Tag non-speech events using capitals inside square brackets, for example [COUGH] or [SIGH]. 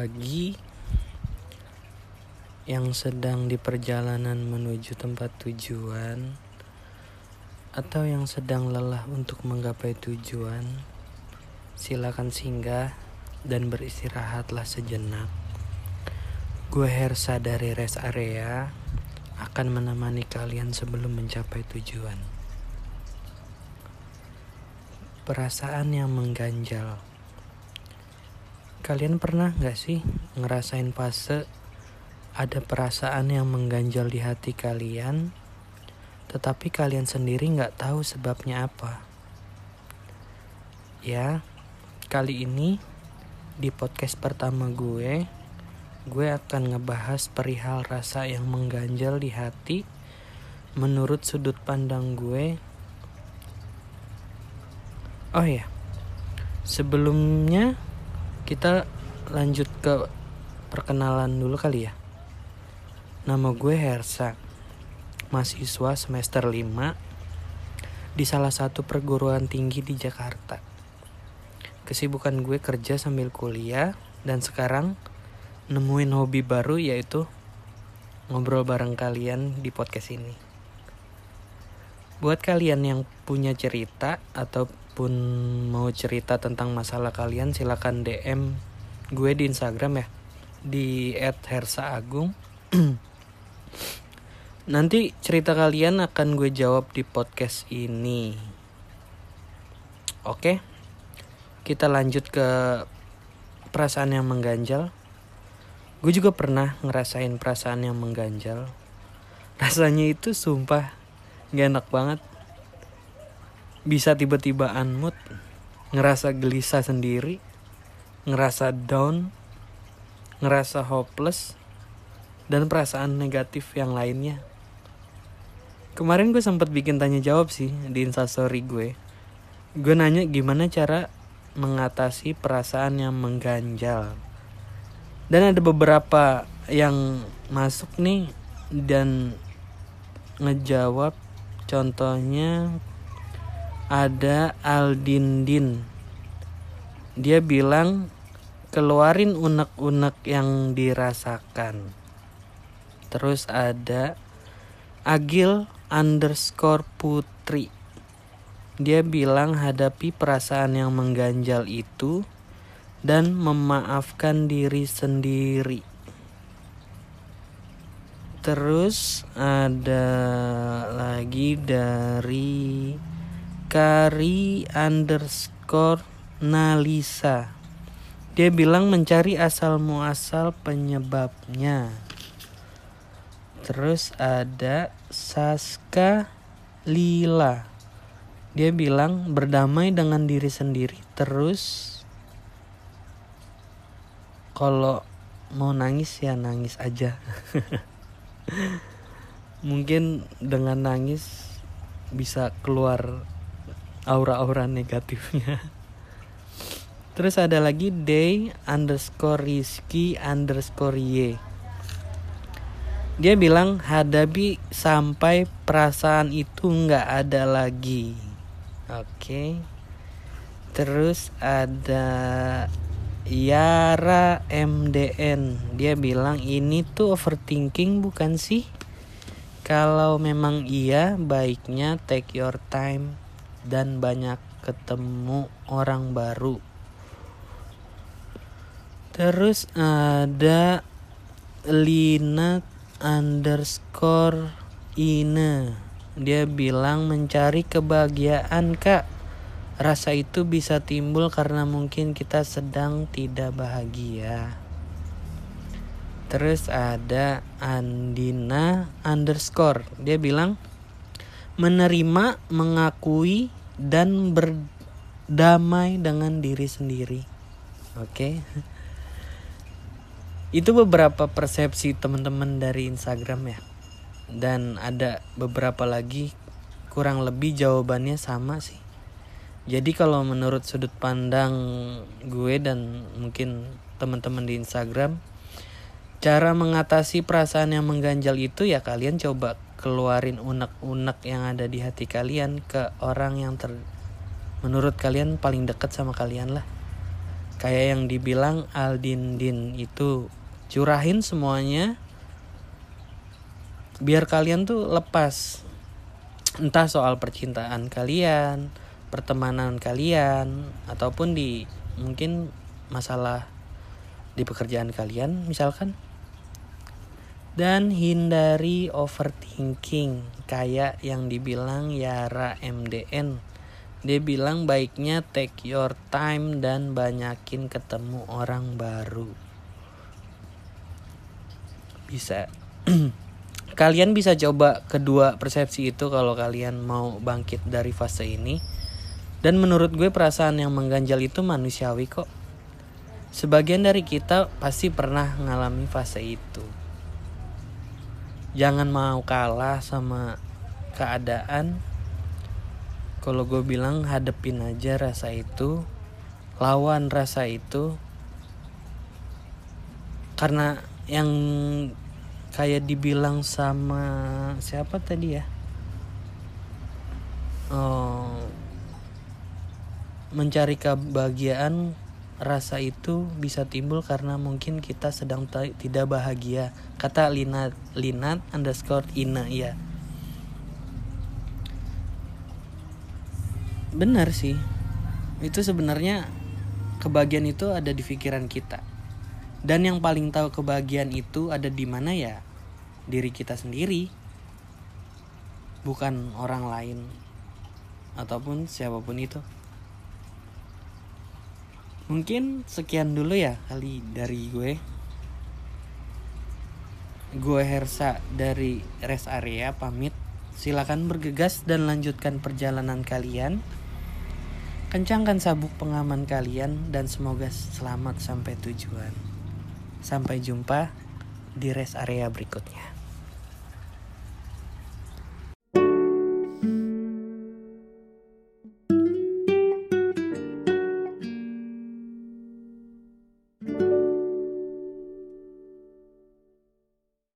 lagi yang sedang di perjalanan menuju tempat tujuan atau yang sedang lelah untuk menggapai tujuan, silakan singgah dan beristirahatlah sejenak. Gue Hersa dari rest area akan menemani kalian sebelum mencapai tujuan. Perasaan yang mengganjal. Kalian pernah gak sih ngerasain fase ada perasaan yang mengganjal di hati kalian, tetapi kalian sendiri gak tahu sebabnya apa? Ya, kali ini di podcast pertama gue, gue akan ngebahas perihal rasa yang mengganjal di hati menurut sudut pandang gue. Oh ya, sebelumnya kita lanjut ke perkenalan dulu kali ya. Nama gue Hersa, mahasiswa semester 5 di salah satu perguruan tinggi di Jakarta. Kesibukan gue kerja sambil kuliah dan sekarang nemuin hobi baru yaitu ngobrol bareng kalian di podcast ini. Buat kalian yang punya cerita atau pun mau cerita tentang masalah kalian silakan DM gue di Instagram ya di @hersaagung. [CLEARS THROAT] Nanti cerita kalian akan gue jawab di podcast ini. Oke. Kita lanjut ke perasaan yang mengganjal. Gue juga pernah ngerasain perasaan yang mengganjal. Rasanya itu sumpah gak enak banget bisa tiba-tiba unmood, ngerasa gelisah sendiri, ngerasa down, ngerasa hopeless, dan perasaan negatif yang lainnya. Kemarin gue sempat bikin tanya jawab sih di instastory gue. Gue nanya gimana cara mengatasi perasaan yang mengganjal. Dan ada beberapa yang masuk nih dan ngejawab contohnya ada Aldindin. Dia bilang keluarin unek-unek yang dirasakan. Terus ada Agil underscore Putri. Dia bilang hadapi perasaan yang mengganjal itu dan memaafkan diri sendiri. Terus ada lagi dari Kari underscore Nalisa. Dia bilang mencari asal muasal penyebabnya. Terus ada Saska Lila. Dia bilang berdamai dengan diri sendiri. Terus kalau mau nangis ya nangis aja. [LAUGHS] Mungkin dengan nangis bisa keluar aura-aura negatifnya. Terus ada lagi day underscore rizky underscore y. Dia bilang hadapi sampai perasaan itu nggak ada lagi. Oke. Okay. terus ada Yara MDN dia bilang ini tuh overthinking bukan sih? Kalau memang iya baiknya take your time dan banyak ketemu orang baru. Terus ada Lina underscore Ine. Dia bilang mencari kebahagiaan kak. Rasa itu bisa timbul karena mungkin kita sedang tidak bahagia. Terus ada Andina underscore. Dia bilang menerima, mengakui, dan berdamai dengan diri sendiri. Oke. Okay? Itu beberapa persepsi teman-teman dari Instagram ya. Dan ada beberapa lagi kurang lebih jawabannya sama sih. Jadi kalau menurut sudut pandang gue dan mungkin teman-teman di Instagram, cara mengatasi perasaan yang mengganjal itu ya kalian coba keluarin unek-unek yang ada di hati kalian ke orang yang ter menurut kalian paling dekat sama kalian lah. Kayak yang dibilang Aldin Din itu curahin semuanya biar kalian tuh lepas. Entah soal percintaan kalian pertemanan kalian ataupun di mungkin masalah di pekerjaan kalian misalkan dan hindari overthinking kayak yang dibilang Yara MDN dia bilang baiknya take your time dan banyakin ketemu orang baru. Bisa. [CLEARS THROAT] Kalian bisa coba kedua persepsi itu kalau kalian mau bangkit dari fase ini. Dan menurut gue perasaan yang mengganjal itu manusiawi kok. Sebagian dari kita pasti pernah mengalami fase itu jangan mau kalah sama keadaan. Kalau gue bilang hadepin aja rasa itu. Lawan rasa itu. Karena yang kayak dibilang sama siapa tadi ya? Oh, mencari kebahagiaan rasa itu bisa timbul karena mungkin kita sedang tidak bahagia. Kata Linat Linat underscore Ina ya benar sih. Itu sebenarnya kebahagiaan itu ada di pikiran kita. Dan yang paling tahu kebahagiaan itu ada di mana ya? Diri kita sendiri. Bukan orang lain. Ataupun siapa pun itu mungkin sekian dulu ya kali dari gue gue Hersa dari rest area pamit silakan bergegas dan lanjutkan perjalanan kalian Kencangkan sabuk pengaman kalian dan semoga selamat sampai tujuan. Sampai jumpa di rest area berikutnya.